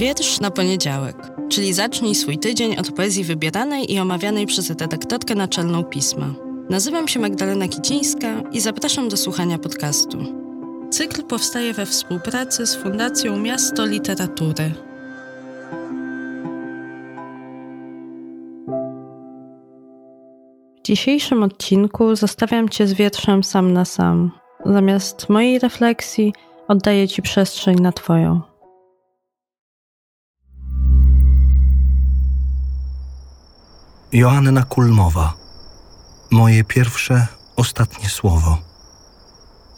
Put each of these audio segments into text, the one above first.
Wiersz na poniedziałek, czyli zacznij swój tydzień od poezji wybieranej i omawianej przez redaktorkę naczelną pisma. Nazywam się Magdalena Kicińska i zapraszam do słuchania podcastu. Cykl powstaje we współpracy z Fundacją Miasto Literatury. W dzisiejszym odcinku zostawiam Cię z wierszem sam na sam. Zamiast mojej refleksji oddaję Ci przestrzeń na Twoją. Joanna Kulmowa. Moje pierwsze, ostatnie słowo.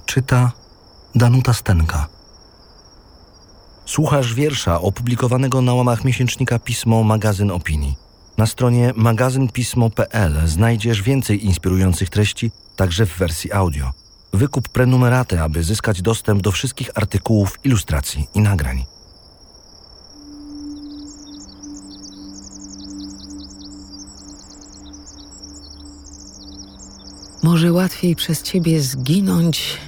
Czyta Danuta Stenka. Słuchasz wiersza opublikowanego na łamach miesięcznika Pismo Magazyn Opinii. Na stronie magazynpismo.pl znajdziesz więcej inspirujących treści, także w wersji audio. Wykup prenumeraty, aby zyskać dostęp do wszystkich artykułów, ilustracji i nagrań. Może łatwiej przez ciebie zginąć,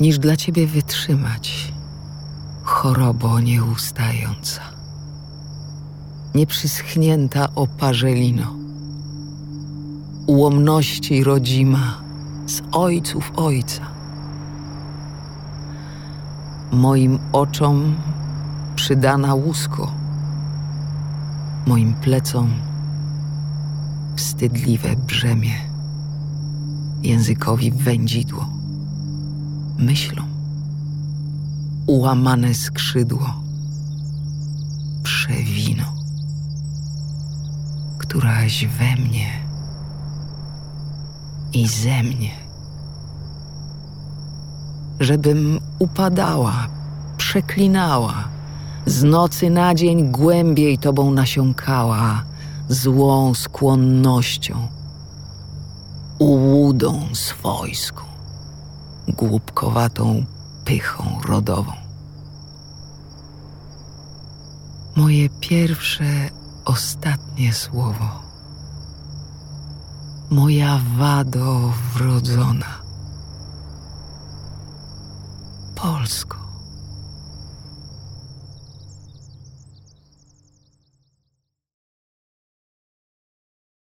niż dla ciebie wytrzymać, chorobo nieustająca, nieprzyschnięta oparzelino, ułomności rodzima z ojców ojca. Moim oczom przydana łusko, moim plecom wstydliwe brzemię językowi wędzidło, myślą. Ułamane skrzydło, przewino, któraś we mnie i ze mnie, żebym upadała, przeklinała, z nocy na dzień głębiej tobą nasiąkała, złą skłonnością ułudą swojską, głupkowatą pychą rodową. Moje pierwsze, ostatnie słowo, moja wado wrodzona. Polsko.